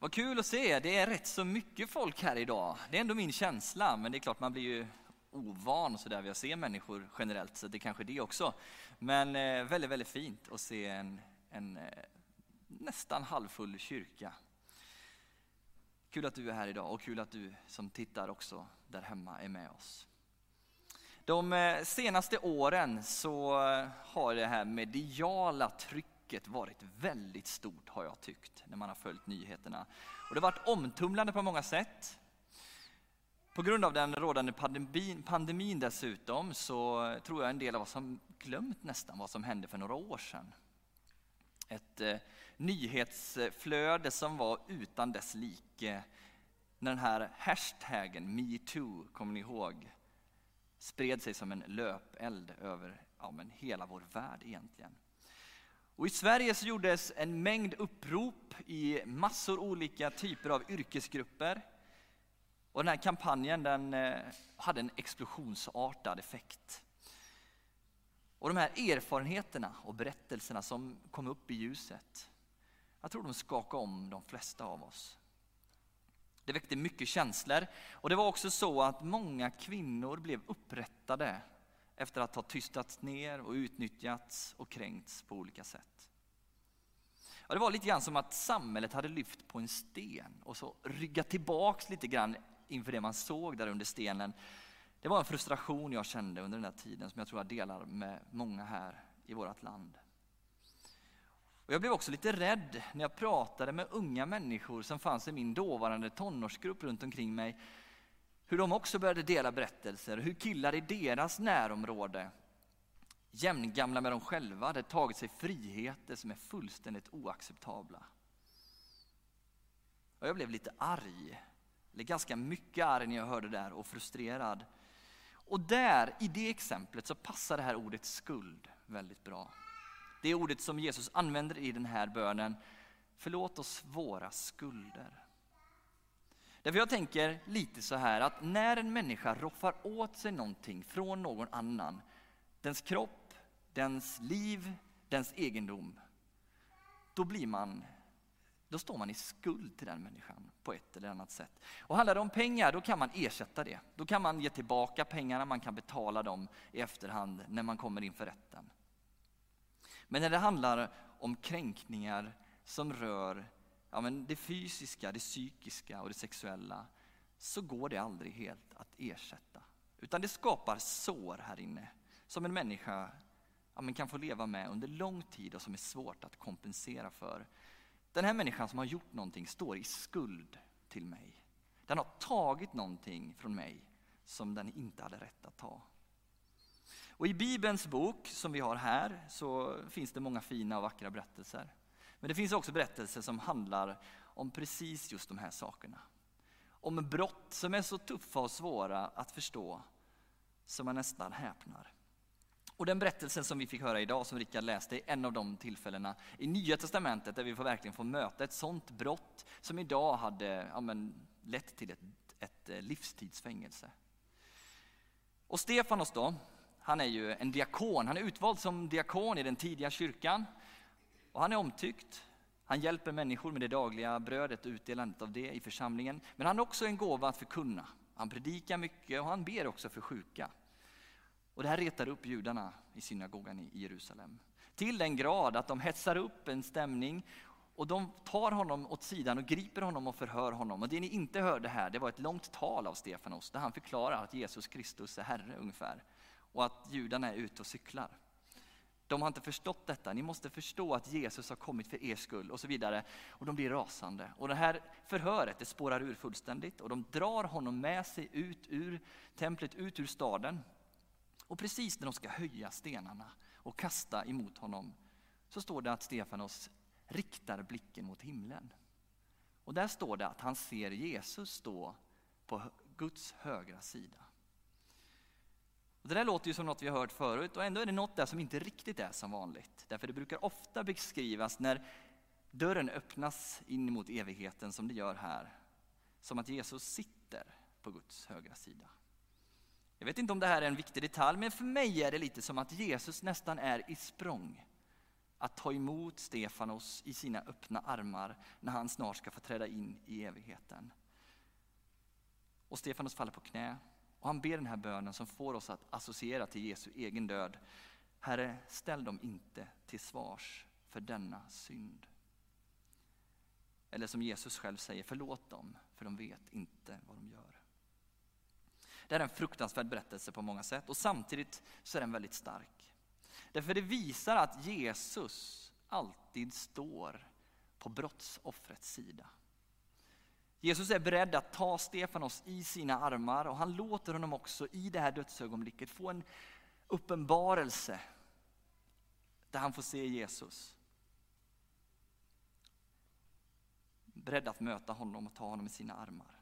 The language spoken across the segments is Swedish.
Vad kul att se, det är rätt så mycket folk här idag. Det är ändå min känsla, men det är klart man blir ju ovan så där vid att se människor generellt, så det kanske är det också. Men eh, väldigt, väldigt fint att se en, en eh, nästan halvfull kyrka. Kul att du är här idag och kul att du som tittar också där hemma är med oss. De eh, senaste åren så har det här mediala trycket varit väldigt stort har jag tyckt när man har följt nyheterna. Och det har varit omtumlande på många sätt. På grund av den rådande pandemin, pandemin dessutom så tror jag en del av oss har glömt nästan vad som hände för några år sedan. Ett eh, nyhetsflöde som var utan dess like när den här hashtaggen metoo, kommer ni ihåg, spred sig som en löpeld över ja, men hela vår värld egentligen. Och I Sverige så gjordes en mängd upprop i massor olika typer av yrkesgrupper. Och den här kampanjen den eh, hade en explosionsartad effekt. Och de här erfarenheterna och berättelserna som kom upp i ljuset, jag tror de skakade om de flesta av oss. Det väckte mycket känslor och det var också så att många kvinnor blev upprättade efter att ha tystats ner och utnyttjats och kränkts på olika sätt. Ja, det var lite grann som att samhället hade lyft på en sten och så ryggat tillbaks lite grann inför det man såg där under stenen. Det var en frustration jag kände under den här tiden som jag tror jag delar med många här i vårt land. Och jag blev också lite rädd när jag pratade med unga människor som fanns i min dåvarande tonårsgrupp runt omkring mig. Hur de också började dela berättelser, hur killar i deras närområde, jämngamla med dem själva, hade tagit sig friheter som är fullständigt oacceptabla. Och jag blev lite arg, eller ganska mycket arg när jag hörde det där och frustrerad. Och där, i det exemplet, så passar det här ordet skuld väldigt bra. Det ordet som Jesus använder i den här bönen. Förlåt oss våra skulder. Därför jag tänker lite så här att när en människa roffar åt sig någonting från någon annan, dens kropp, dens liv, dens egendom, då blir man då står man i skuld till den människan på ett eller annat sätt. Och handlar det om pengar, då kan man ersätta det. Då kan man ge tillbaka pengarna, man kan betala dem i efterhand när man kommer inför rätten. Men när det handlar om kränkningar som rör ja, men det fysiska, det psykiska och det sexuella så går det aldrig helt att ersätta. Utan det skapar sår här inne som en människa ja, men kan få leva med under lång tid och som är svårt att kompensera för. Den här människan som har gjort någonting står i skuld till mig. Den har tagit någonting från mig som den inte hade rätt att ta. Och I Bibelns bok som vi har här så finns det många fina och vackra berättelser. Men det finns också berättelser som handlar om precis just de här sakerna. Om brott som är så tuffa och svåra att förstå så man nästan häpnar. Och den berättelsen som vi fick höra idag, som Rickard läste, är en av de tillfällena i Nya Testamentet där vi får verkligen få möta ett sånt brott som idag hade ja, men, lett till ett, ett eh, livstidsfängelse. Och Stefanos då, han är ju en diakon. Han är utvald som diakon i den tidiga kyrkan. Och han är omtyckt. Han hjälper människor med det dagliga brödet och utdelandet av det i församlingen. Men han har också en gåva att förkunna. Han predikar mycket och han ber också för sjuka. Och det här retar upp judarna i synagogan i Jerusalem. Till den grad att de hetsar upp en stämning och de tar honom åt sidan och griper honom och förhör honom. Och det ni inte hörde här, det var ett långt tal av Stefanos där han förklarar att Jesus Kristus är Herre ungefär och att judarna är ute och cyklar. De har inte förstått detta. Ni måste förstå att Jesus har kommit för er skull och så vidare. Och de blir rasande. Och det här förhöret det spårar ur fullständigt och de drar honom med sig ut ur templet, ut ur staden. Och precis när de ska höja stenarna och kasta emot honom så står det att Stefanos riktar blicken mot himlen. Och där står det att han ser Jesus stå på Guds högra sida. Och det där låter ju som något vi har hört förut och ändå är det något där som inte riktigt är som vanligt. Därför det brukar ofta beskrivas när dörren öppnas in mot evigheten som det gör här. Som att Jesus sitter på Guds högra sida. Jag vet inte om det här är en viktig detalj, men för mig är det lite som att Jesus nästan är i språng att ta emot Stefanos i sina öppna armar när han snart ska få träda in i evigheten. Och Stefanos faller på knä och han ber den här bönen som får oss att associera till Jesu egen död. Herre, ställ dem inte till svars för denna synd. Eller som Jesus själv säger, förlåt dem, för de vet inte vad de gör. Det är en fruktansvärd berättelse på många sätt och samtidigt så är den väldigt stark. Därför det visar att Jesus alltid står på brottsoffrets sida. Jesus är beredd att ta Stefanos i sina armar och han låter honom också i det här dödsögonblicket få en uppenbarelse där han får se Jesus. Beredd att möta honom och ta honom i sina armar.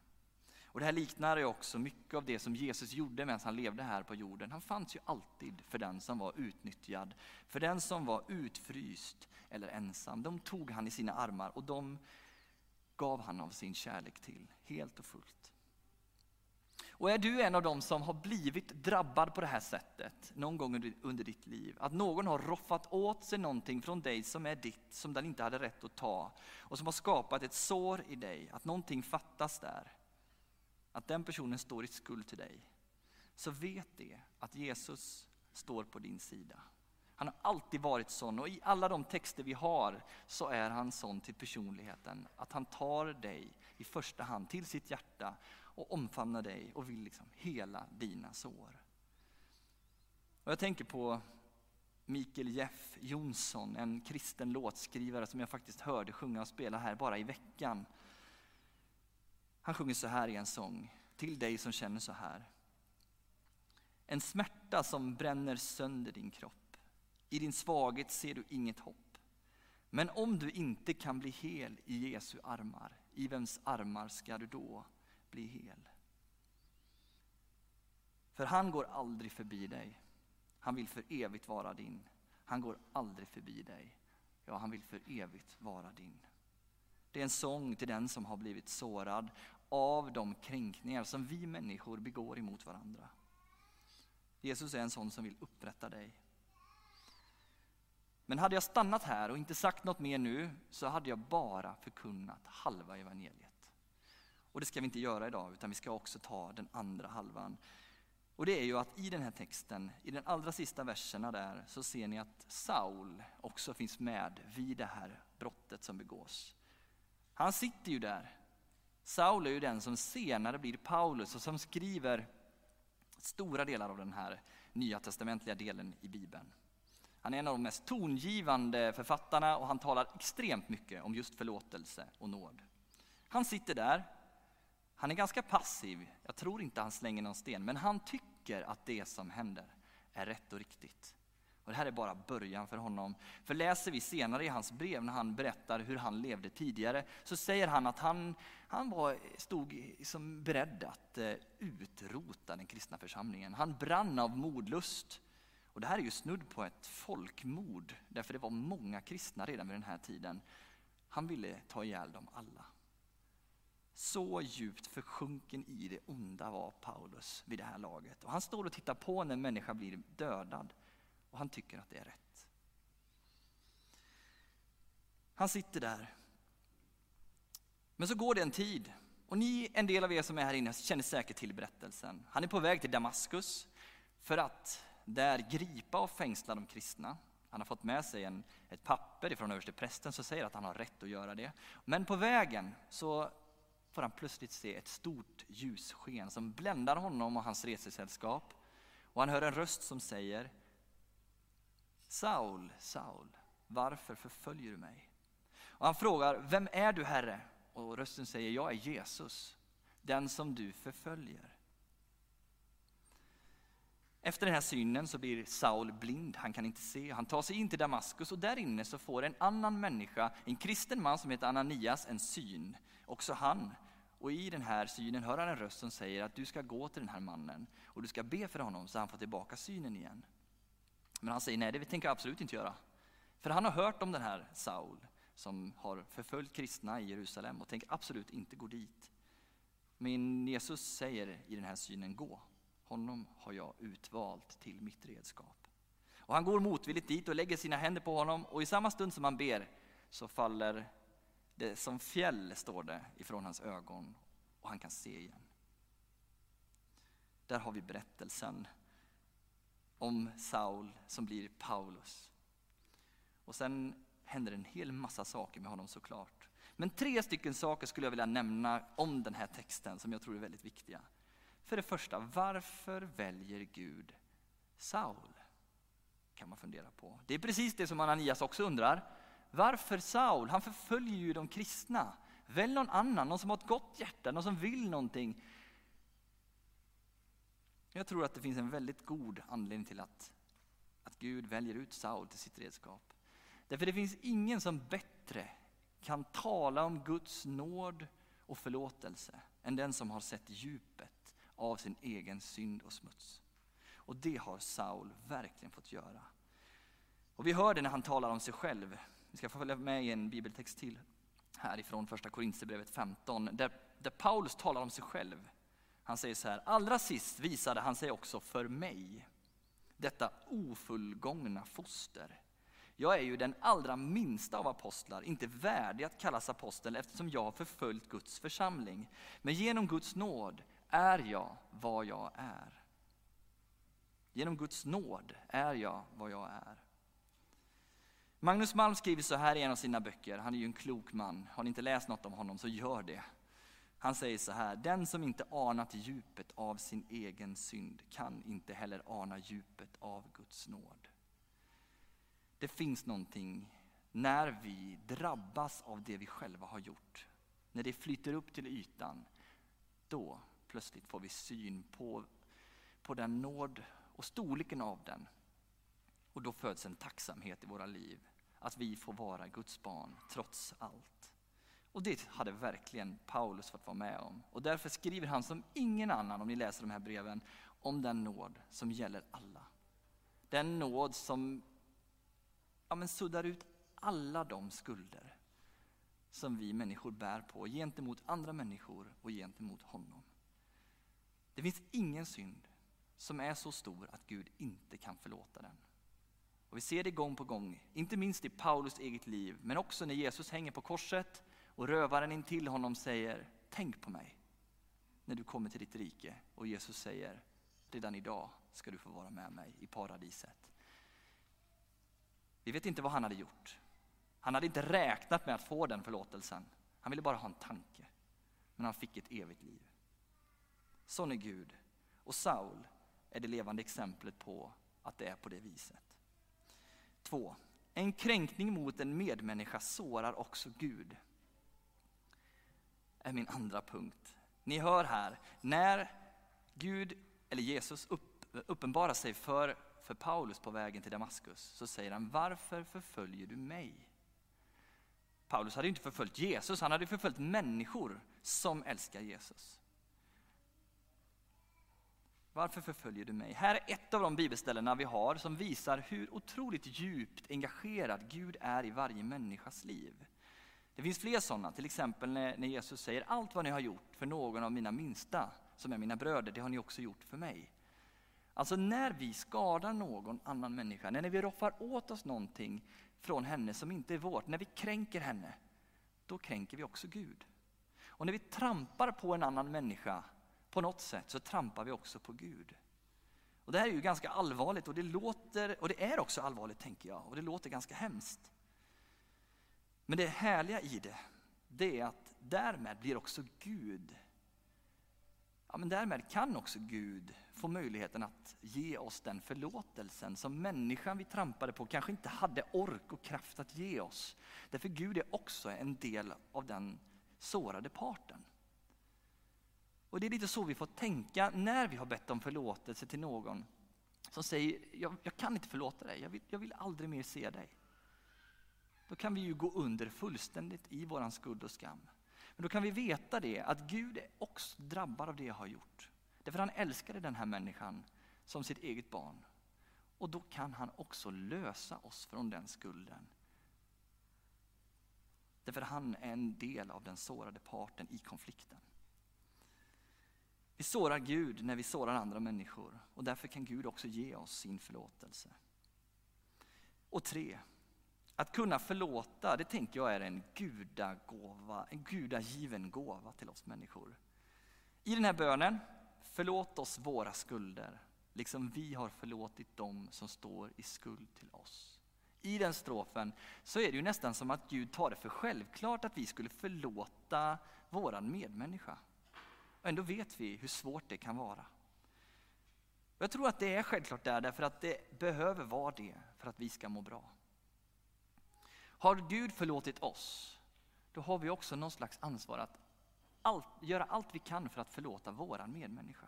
Och det här liknar ju också mycket av det som Jesus gjorde medan han levde här på jorden. Han fanns ju alltid för den som var utnyttjad, för den som var utfryst eller ensam. De tog han i sina armar och de gav han av sin kärlek till, helt och fullt. Och är du en av dem som har blivit drabbad på det här sättet någon gång under ditt liv, att någon har roffat åt sig någonting från dig som är ditt, som den inte hade rätt att ta, och som har skapat ett sår i dig, att någonting fattas där, att den personen står i skuld till dig, så vet det att Jesus står på din sida. Han har alltid varit sån och i alla de texter vi har så är han sån till personligheten. Att han tar dig i första hand till sitt hjärta och omfamnar dig och vill liksom hela dina sår. Och jag tänker på Mikael Jeff Jonsson, en kristen låtskrivare som jag faktiskt hörde sjunga och spela här bara i veckan. Han sjunger så här i en sång, till dig som känner så här. En smärta som bränner sönder din kropp. I din svaghet ser du inget hopp. Men om du inte kan bli hel i Jesu armar, i vems armar ska du då bli hel? För han går aldrig förbi dig. Han vill för evigt vara din. Han går aldrig förbi dig. Ja, han vill för evigt vara din. Det är en sång till den som har blivit sårad av de kränkningar som vi människor begår emot varandra. Jesus är en sån som vill upprätta dig. Men hade jag stannat här och inte sagt något mer nu så hade jag bara förkunnat halva evangeliet. Och det ska vi inte göra idag utan vi ska också ta den andra halvan. Och det är ju att i den här texten, i den allra sista verserna där, så ser ni att Saul också finns med vid det här brottet som begås. Han sitter ju där. Saul är ju den som senare blir Paulus och som skriver stora delar av den här nya testamentliga delen i Bibeln. Han är en av de mest tongivande författarna och han talar extremt mycket om just förlåtelse och nåd. Han sitter där, han är ganska passiv, jag tror inte han slänger någon sten, men han tycker att det som händer är rätt och riktigt. Och det här är bara början för honom. För läser vi senare i hans brev när han berättar hur han levde tidigare så säger han att han, han var, stod som beredd att eh, utrota den kristna församlingen. Han brann av modlust. Och det här är ju snudd på ett folkmord därför det var många kristna redan vid den här tiden. Han ville ta ihjäl dem alla. Så djupt försjunken i det onda var Paulus vid det här laget. Och han står och tittar på när en människa blir dödad och han tycker att det är rätt. Han sitter där. Men så går det en tid och ni, en del av er som är här inne, känner säkert till berättelsen. Han är på väg till Damaskus för att där gripa och fängsla de kristna. Han har fått med sig en, ett papper ifrån översteprästen som säger att han har rätt att göra det. Men på vägen så får han plötsligt se ett stort ljussken som bländar honom och hans resesällskap. Och han hör en röst som säger Saul, Saul, varför förföljer du mig? Och han frågar, vem är du Herre? Och rösten säger, jag är Jesus, den som du förföljer. Efter den här synen så blir Saul blind, han kan inte se. Han tar sig in till Damaskus och där inne så får en annan människa, en kristen man som heter Ananias, en syn. Också han. Och i den här synen hör han en röst som säger att du ska gå till den här mannen och du ska be för honom så han får tillbaka synen igen. Men han säger nej, det tänker jag absolut inte göra. För han har hört om den här Saul som har förföljt kristna i Jerusalem och tänker absolut inte gå dit. Men Jesus säger i den här synen, gå. Honom har jag utvalt till mitt redskap. Och han går motvilligt dit och lägger sina händer på honom och i samma stund som han ber så faller det som fjäll, står det, ifrån hans ögon och han kan se igen. Där har vi berättelsen om Saul som blir Paulus. Och sen händer en hel massa saker med honom såklart. Men tre stycken saker skulle jag vilja nämna om den här texten som jag tror är väldigt viktiga. För det första, varför väljer Gud Saul? Kan man fundera på. Det är precis det som Ananias också undrar. Varför Saul? Han förföljer ju de kristna. Välj någon annan, någon som har ett gott hjärta, någon som vill någonting. Jag tror att det finns en väldigt god anledning till att, att Gud väljer ut Saul till sitt redskap. Därför det finns ingen som bättre kan tala om Guds nåd och förlåtelse än den som har sett djupet av sin egen synd och smuts. Och det har Saul verkligen fått göra. Och vi hör det när han talar om sig själv. Vi ska få följa med i en bibeltext till härifrån första Korinthierbrevet 15 där, där Paulus talar om sig själv. Han säger så här, allra sist visade han sig också för mig, detta ofullgångna foster. Jag är ju den allra minsta av apostlar, inte värdig att kallas apostel eftersom jag har förföljt Guds församling. Men genom Guds nåd är jag vad jag är. Genom Guds nåd är jag vad jag är. Magnus Malm skriver så här i en av sina böcker, han är ju en klok man. Har ni inte läst något om honom så gör det. Han säger så här, den som inte anat djupet av sin egen synd kan inte heller ana djupet av Guds nåd. Det finns någonting när vi drabbas av det vi själva har gjort. När det flyter upp till ytan, då plötsligt får vi syn på, på den nåd och storleken av den. Och då föds en tacksamhet i våra liv, att vi får vara Guds barn trots allt. Och det hade verkligen Paulus fått vara med om. Och därför skriver han som ingen annan, om ni läser de här breven, om den nåd som gäller alla. Den nåd som ja, men suddar ut alla de skulder som vi människor bär på gentemot andra människor och gentemot honom. Det finns ingen synd som är så stor att Gud inte kan förlåta den. Och vi ser det gång på gång, inte minst i Paulus eget liv, men också när Jesus hänger på korset och rövaren intill honom säger Tänk på mig när du kommer till ditt rike. Och Jesus säger Redan idag ska du få vara med mig i paradiset. Vi vet inte vad han hade gjort. Han hade inte räknat med att få den förlåtelsen. Han ville bara ha en tanke. Men han fick ett evigt liv. Sån är Gud. Och Saul är det levande exemplet på att det är på det viset. 2. En kränkning mot en medmänniska sårar också Gud. är min andra punkt. Ni hör här, när Gud, eller Jesus, upp, uppenbarar sig för för Paulus på vägen till Damaskus så säger han, varför förföljer du mig? Paulus hade inte förföljt Jesus, han hade förföljt människor som älskar Jesus. Varför förföljer du mig? Här är ett av de bibelställena vi har som visar hur otroligt djupt engagerad Gud är i varje människas liv. Det finns fler sådana, till exempel när, Jesus säger allt vad ni har gjort för någon av mina minsta, som är mina bröder, det har ni också gjort för mig. Alltså när vi skadar någon annan människa, när vi roffar åt oss någonting från henne som inte är vårt, när vi kränker henne, då kränker vi också Gud. Och när vi trampar på en annan människa på något sätt så trampar vi också på Gud. Och Det här är ju ganska allvarligt och det, låter, och det är också allvarligt tänker jag och det låter ganska hemskt. Men det härliga i det, det är att därmed blir också Gud ja, men därmed kan också Gud få möjligheten att ge oss den förlåtelsen som människan vi trampade på kanske inte hade ork och kraft att ge oss. Därför Gud är också en del av den sårade parten. Och Det är lite så vi får tänka när vi har bett om förlåtelse till någon som säger jag, jag kan inte förlåta dig, jag vill, jag vill aldrig mer se dig. Då kan vi ju gå under fullständigt i våran skuld och skam. Men då kan vi veta det, att Gud är också drabbad av det jag har gjort. Därför han älskade den här människan som sitt eget barn. Och då kan han också lösa oss från den skulden. Därför han är en del av den sårade parten i konflikten. Vi sårar Gud när vi sårar andra människor och därför kan Gud också ge oss sin förlåtelse. Och tre, att kunna förlåta, det tänker jag är en gudagåva, en gudagiven gåva till oss människor. I den här bönen, förlåt oss våra skulder, liksom vi har förlåtit dem som står i skuld till oss. I den strofen så är det ju nästan som att Gud tar det för självklart att vi skulle förlåta våran medmänniska. Och ändå vet vi hur svårt det kan vara. Jag tror att det är självklart där, därför att det behöver vara det för att vi ska må bra. Har Gud förlåtit oss, då har vi också någon slags ansvar att allt, göra allt vi kan för att förlåta våran medmänniska.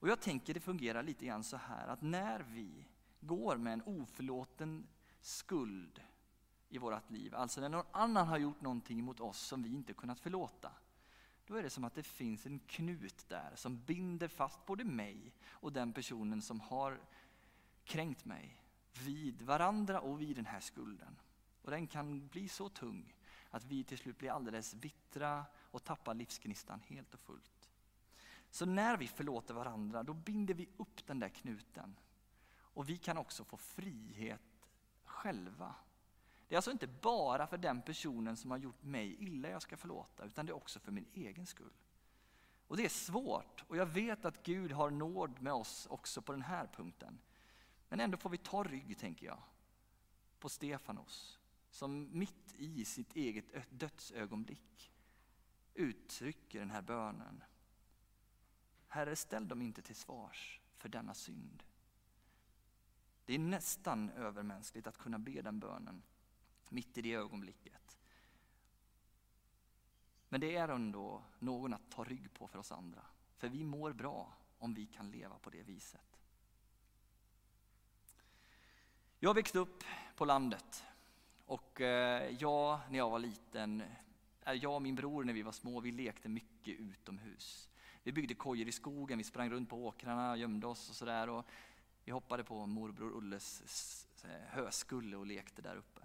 Och jag tänker det fungerar lite grann så här att när vi går med en oförlåten skuld i vårt liv, alltså när någon annan har gjort någonting mot oss som vi inte kunnat förlåta, då är det som att det finns en knut där som binder fast både mig och den personen som har kränkt mig vid varandra och vid den här skulden. Och den kan bli så tung att vi till slut blir alldeles bittra och tappar livsgnistan helt och fullt. Så när vi förlåter varandra, då binder vi upp den där knuten. Och vi kan också få frihet själva. Det är alltså inte bara för den personen som har gjort mig illa jag ska förlåta, utan det är också för min egen skull. Och det är svårt, och jag vet att Gud har nåd med oss också på den här punkten. Men ändå får vi ta rygg, tänker jag, på Stefanos, som mitt i sitt eget dödsögonblick uttrycker den här bönen. Herre, ställ dem inte till svars för denna synd. Det är nästan övermänskligt att kunna be den bönen mitt i det ögonblicket. Men det är ändå någon att ta rygg på för oss andra. För vi mår bra om vi kan leva på det viset. Jag växte upp på landet och eh, jag, när jag var liten, eh, jag och min bror när vi var små, vi lekte mycket utomhus. Vi byggde kojor i skogen, vi sprang runt på åkrarna, gömde oss och sådär. Vi hoppade på morbror Ulles eh, höskulle och lekte där uppe.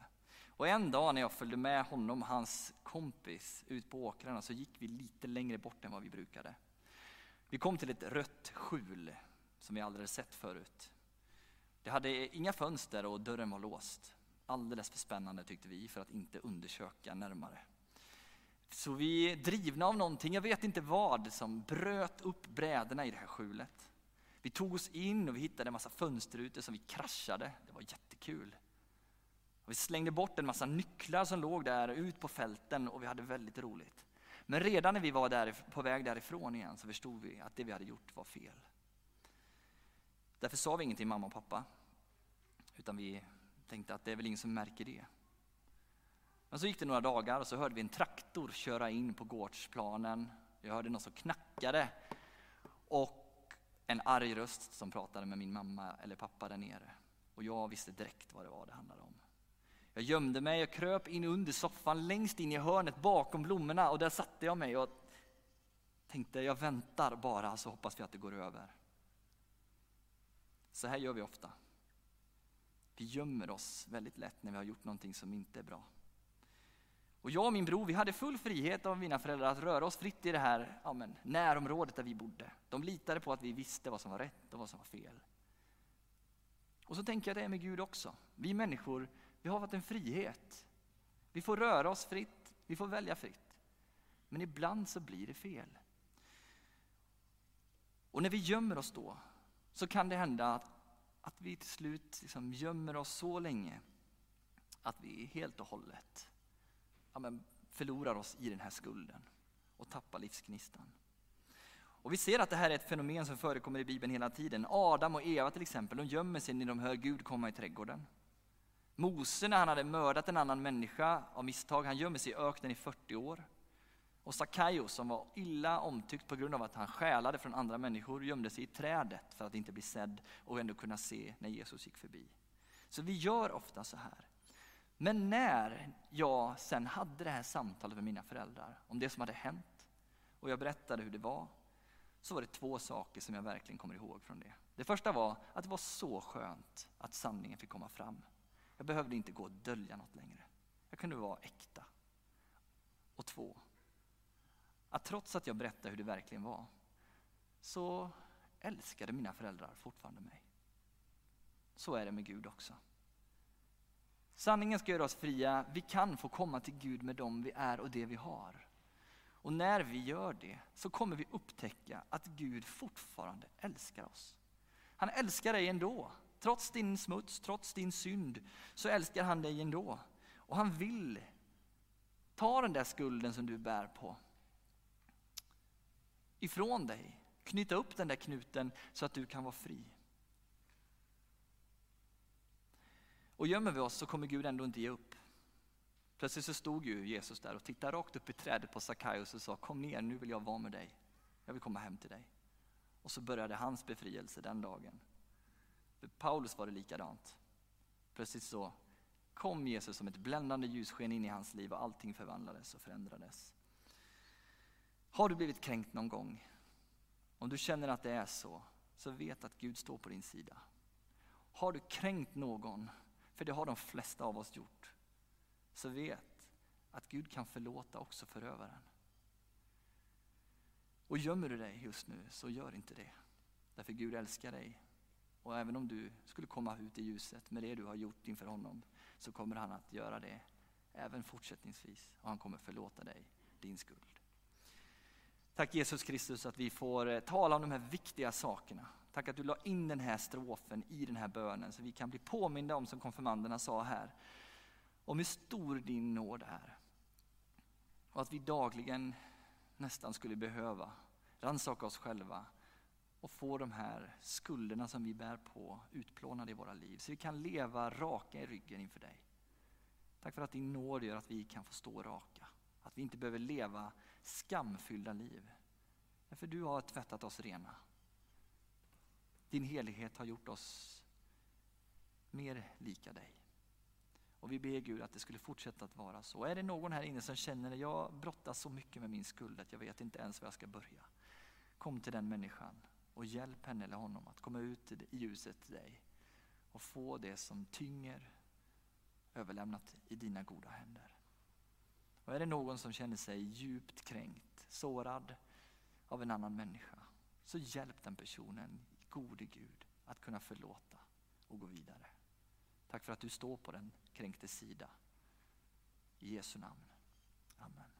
Och en dag när jag följde med honom och hans kompis ut på åkrarna så gick vi lite längre bort än vad vi brukade. Vi kom till ett rött skjul som vi aldrig sett förut. Det hade inga fönster och dörren var låst. Alldeles för spännande tyckte vi för att inte undersöka närmare. Så vi, drivna av någonting, jag vet inte vad, som bröt upp brädorna i det här skjulet. Vi tog oss in och vi hittade en massa fönsterrutor som vi kraschade. Det var jättekul. Vi slängde bort en massa nycklar som låg där ut på fälten och vi hade väldigt roligt. Men redan när vi var där, på väg därifrån igen så förstod vi att det vi hade gjort var fel. Därför sa vi ingenting till mamma och pappa. Utan vi tänkte att det är väl ingen som märker det. Men så gick det några dagar och så hörde vi en traktor köra in på gårdsplanen. Jag hörde någon som knackade. Och en arg röst som pratade med min mamma eller pappa där nere. Och jag visste direkt vad det var det handlade om. Jag gömde mig och kröp in under soffan längst in i hörnet bakom blommorna och där satte jag mig och tänkte jag väntar bara så hoppas vi att det går över. Så här gör vi ofta. Vi gömmer oss väldigt lätt när vi har gjort någonting som inte är bra. Och jag och min bror vi hade full frihet av mina föräldrar att röra oss fritt i det här ja, men, närområdet där vi bodde. De litade på att vi visste vad som var rätt och vad som var fel. Och så tänker jag det är med Gud också. Vi människor vi har fått en frihet. Vi får röra oss fritt, vi får välja fritt. Men ibland så blir det fel. Och när vi gömmer oss då så kan det hända att, att vi till slut liksom gömmer oss så länge att vi helt och hållet ja, men förlorar oss i den här skulden och tappar livsgnistan. Och vi ser att det här är ett fenomen som förekommer i Bibeln hela tiden. Adam och Eva till exempel, de gömmer sig när de hör Gud komma i trädgården. Mose när han hade mördat en annan människa av misstag, han gömmer sig i öknen i 40 år. Och Sackaios som var illa omtyckt på grund av att han stjälade från andra människor gömde sig i trädet för att inte bli sedd och ändå kunna se när Jesus gick förbi. Så vi gör ofta så här. Men när jag sen hade det här samtalet med mina föräldrar om det som hade hänt och jag berättade hur det var, så var det två saker som jag verkligen kommer ihåg från det. Det första var att det var så skönt att sanningen fick komma fram. Jag behövde inte gå och dölja något längre. Jag kunde vara äkta. Och två, att trots att jag berättade hur det verkligen var, så älskade mina föräldrar fortfarande mig. Så är det med Gud också. Sanningen ska göra oss fria. Vi kan få komma till Gud med dem vi är och det vi har. Och när vi gör det så kommer vi upptäcka att Gud fortfarande älskar oss. Han älskar dig ändå. Trots din smuts, trots din synd, så älskar han dig ändå. Och han vill ta den där skulden som du bär på ifrån dig. Knyta upp den där knuten så att du kan vara fri. Och gömmer vi oss så kommer Gud ändå inte ge upp. Plötsligt så stod ju Jesus där och tittade rakt upp i trädet på Sackaios och sa kom ner, nu vill jag vara med dig. Jag vill komma hem till dig. Och så började hans befrielse den dagen. För Paulus var det likadant. Plötsligt så kom Jesus som ett bländande ljussken in i hans liv och allting förvandlades och förändrades. Har du blivit kränkt någon gång? Om du känner att det är så, så vet att Gud står på din sida. Har du kränkt någon, för det har de flesta av oss gjort, så vet att Gud kan förlåta också förövaren. Och gömmer du dig just nu, så gör inte det. Därför Gud älskar dig. Och även om du skulle komma ut i ljuset med det du har gjort inför honom, så kommer han att göra det även fortsättningsvis. Och han kommer förlåta dig din skuld. Tack Jesus Kristus att vi får eh, tala om de här viktiga sakerna. Tack att du la in den här strofen i den här bönen så vi kan bli påminda om, som konfirmanderna sa här, om hur stor din nåd är. Och att vi dagligen nästan skulle behöva rannsaka oss själva och få de här skulderna som vi bär på utplånade i våra liv. Så vi kan leva raka i ryggen inför dig. Tack för att din nåd gör att vi kan få stå raka. Att vi inte behöver leva skamfyllda liv. För du har tvättat oss rena. Din helighet har gjort oss mer lika dig. Och vi ber Gud att det skulle fortsätta att vara så. Är det någon här inne som känner att jag brottas så mycket med min skuld att jag vet inte ens var jag ska börja. Kom till den människan och hjälp henne eller honom att komma ut i ljuset till dig och få det som tynger överlämnat i dina goda händer. Och är det någon som känner sig djupt kränkt, sårad av en annan människa, så hjälp den personen, gode Gud, att kunna förlåta och gå vidare. Tack för att du står på den kränkte sida. I Jesu namn. Amen.